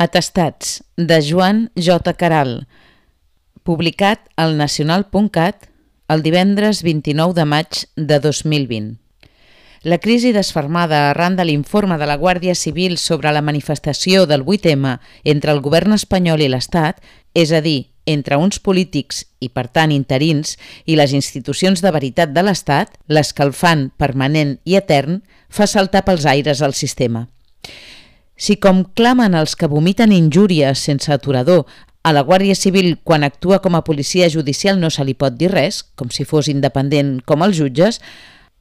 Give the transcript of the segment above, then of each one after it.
Atestats de Joan J. Caral, publicat al nacional.cat el divendres 29 de maig de 2020. La crisi desfermada arran de l'informe de la Guàrdia Civil sobre la manifestació del 8M entre el govern espanyol i l'Estat, és a dir, entre uns polítics i, per tant, interins i les institucions de veritat de l'Estat, l'escalfant permanent i etern, fa saltar pels aires el sistema. Si com clamen els que vomiten injúries sense aturador a la Guàrdia Civil quan actua com a policia judicial no se li pot dir res, com si fos independent com els jutges,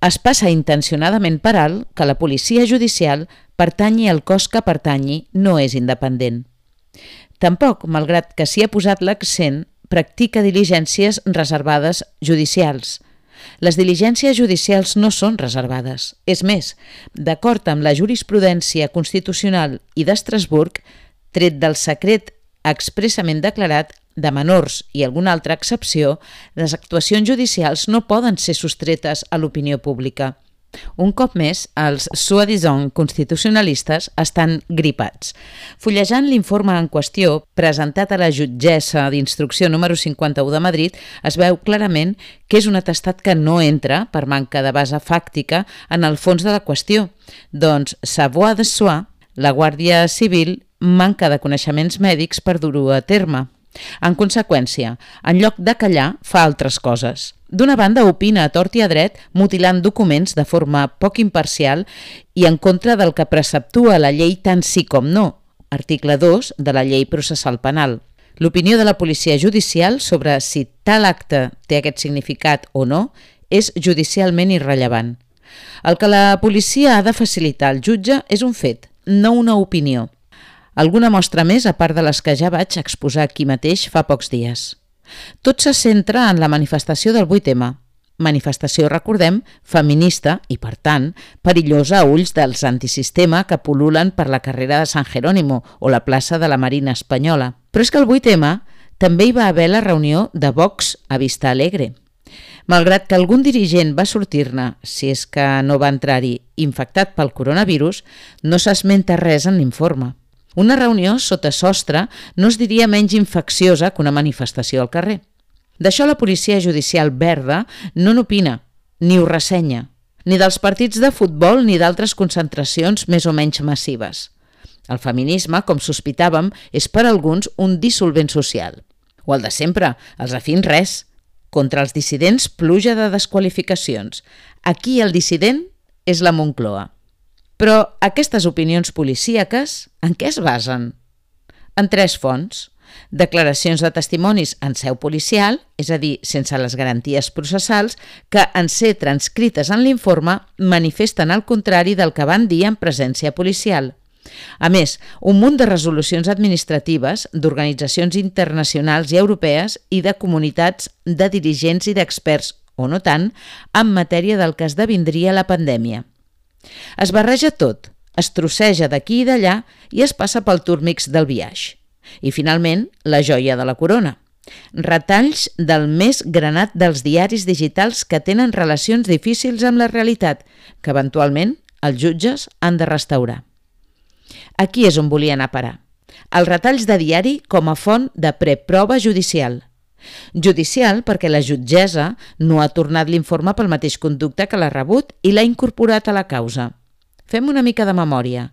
es passa intencionadament per alt que la policia judicial pertanyi al cos que pertanyi no és independent. Tampoc, malgrat que s'hi ha posat l'accent, practica diligències reservades judicials – les diligències judicials no són reservades. És més, d'acord amb la jurisprudència constitucional i d'Estrasburg, tret del secret expressament declarat de menors i alguna altra excepció, les actuacions judicials no poden ser sostretes a l'opinió pública. Un cop més, els soi-disant constitucionalistes estan gripats. Fullejant l'informe en qüestió, presentat a la jutgessa d'instrucció número 51 de Madrid, es veu clarament que és un atestat que no entra, per manca de base fàctica, en el fons de la qüestió. Doncs, savoir de soi, la Guàrdia Civil manca de coneixements mèdics per dur-ho a terme. En conseqüència, en lloc de callar, fa altres coses. D'una banda, opina a tort i a dret, mutilant documents de forma poc imparcial i en contra del que preceptua la llei tant sí com no, article 2 de la llei processal penal. L'opinió de la policia judicial sobre si tal acte té aquest significat o no és judicialment irrellevant. El que la policia ha de facilitar al jutge és un fet, no una opinió. Alguna mostra més, a part de les que ja vaig exposar aquí mateix fa pocs dies. Tot se centra en la manifestació del 8M, manifestació, recordem, feminista i, per tant, perillosa a ulls dels antisistema que pululen per la carrera de San Jerónimo o la plaça de la Marina Espanyola. Però és que el 8M també hi va haver la reunió de Vox a Vista Alegre. Malgrat que algun dirigent va sortir-ne, si és que no va entrar-hi infectat pel coronavirus, no s'esmenta res en l'informe. Una reunió sota sostre no es diria menys infecciosa que una manifestació al carrer. D'això la policia judicial verda no n'opina, ni ho ressenya, ni dels partits de futbol ni d'altres concentracions més o menys massives. El feminisme, com sospitàvem, és per alguns un dissolvent social. O el de sempre, els afins res. Contra els dissidents, pluja de desqualificacions. Aquí el dissident és la Moncloa. Però aquestes opinions policíaques en què es basen? En tres fonts. Declaracions de testimonis en seu policial, és a dir, sense les garanties processals, que en ser transcrites en l'informe manifesten el contrari del que van dir en presència policial. A més, un munt de resolucions administratives d'organitzacions internacionals i europees i de comunitats de dirigents i d'experts, o no tant, en matèria del que esdevindria la pandèmia. Es barreja tot, es trosseja d'aquí i d'allà i es passa pel turmix del viatge. I finalment, la joia de la corona. Retalls del més granat dels diaris digitals que tenen relacions difícils amb la realitat, que eventualment els jutges han de restaurar. Aquí és on volia anar a parar. Els retalls de diari com a font de preprova judicial – Judicial perquè la jutgessa no ha tornat l'informe pel mateix conducte que l'ha rebut i l'ha incorporat a la causa. Fem una mica de memòria.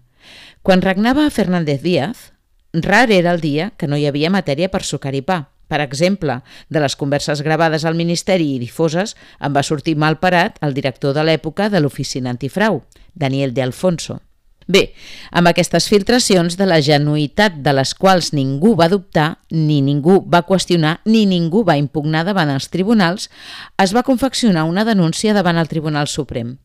Quan regnava Fernández Díaz, rar era el dia que no hi havia matèria per sucar i pa. Per exemple, de les converses gravades al Ministeri i difoses en va sortir mal parat el director de l'època de l'oficina antifrau, Daniel de Alfonso. Bé, amb aquestes filtracions de la genuïtat de les quals ningú va dubtar, ni ningú va qüestionar, ni ningú va impugnar davant els tribunals, es va confeccionar una denúncia davant el Tribunal Suprem.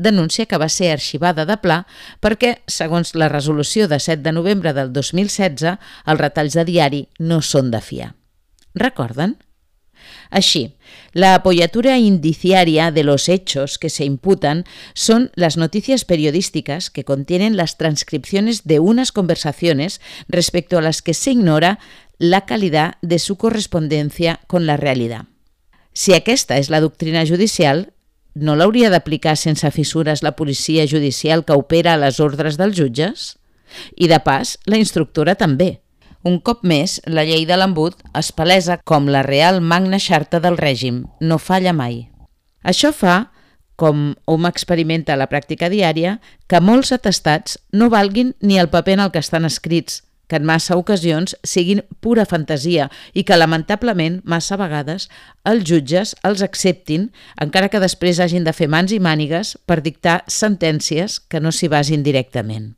Denúncia que va ser arxivada de pla perquè, segons la resolució de 7 de novembre del 2016, els retalls de diari no són de fiar. Recorden? Así, la apoyatura indiciaria de los hechos que se imputan son las noticias periodísticas que contienen las transcripciones de unas conversaciones respecto a las que se ignora la calidad de su correspondencia con la realidad. Si aquesta és la doctrina judicial, no l'hauria d'aplicar sense fissures la policia judicial que opera a les ordres dels jutges? I de pas, la instructora també. Un cop més, la llei de l'embut es palesa com la real magna xarta del règim, no falla mai. Això fa, com hom experimenta a la pràctica diària, que molts atestats no valguin ni el paper en el que estan escrits, que en massa ocasions siguin pura fantasia i que lamentablement massa vegades els jutges els acceptin encara que després hagin de fer mans i mànigues per dictar sentències que no s'hi basin directament.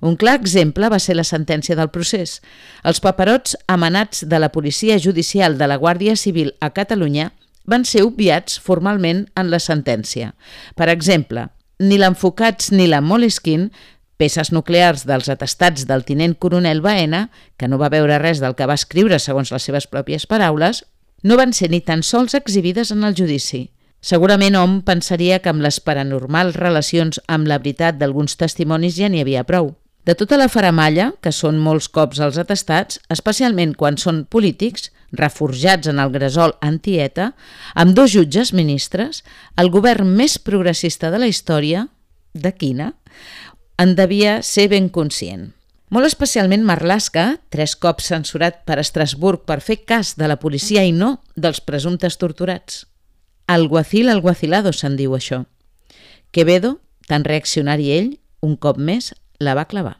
Un clar exemple va ser la sentència del procés. Els paperots amenats de la policia judicial de la Guàrdia Civil a Catalunya van ser obviats formalment en la sentència. Per exemple, ni l'Enfocats ni la Moleskine peces nuclears dels atestats del tinent coronel Baena, que no va veure res del que va escriure segons les seves pròpies paraules, no van ser ni tan sols exhibides en el judici. Segurament hom pensaria que amb les paranormals relacions amb la veritat d'alguns testimonis ja n'hi havia prou. De tota la faramalla, que són molts cops els atestats, especialment quan són polítics, reforjats en el gresol antieta, amb dos jutges ministres, el govern més progressista de la història, de quina, en devia ser ben conscient. Molt especialment Marlaska, tres cops censurat per Estrasburg per fer cas de la policia i no dels presumptes torturats. Alguacil alguacilado se'n diu això. Quevedo, tan reaccionari ell, un cop més la va clavar.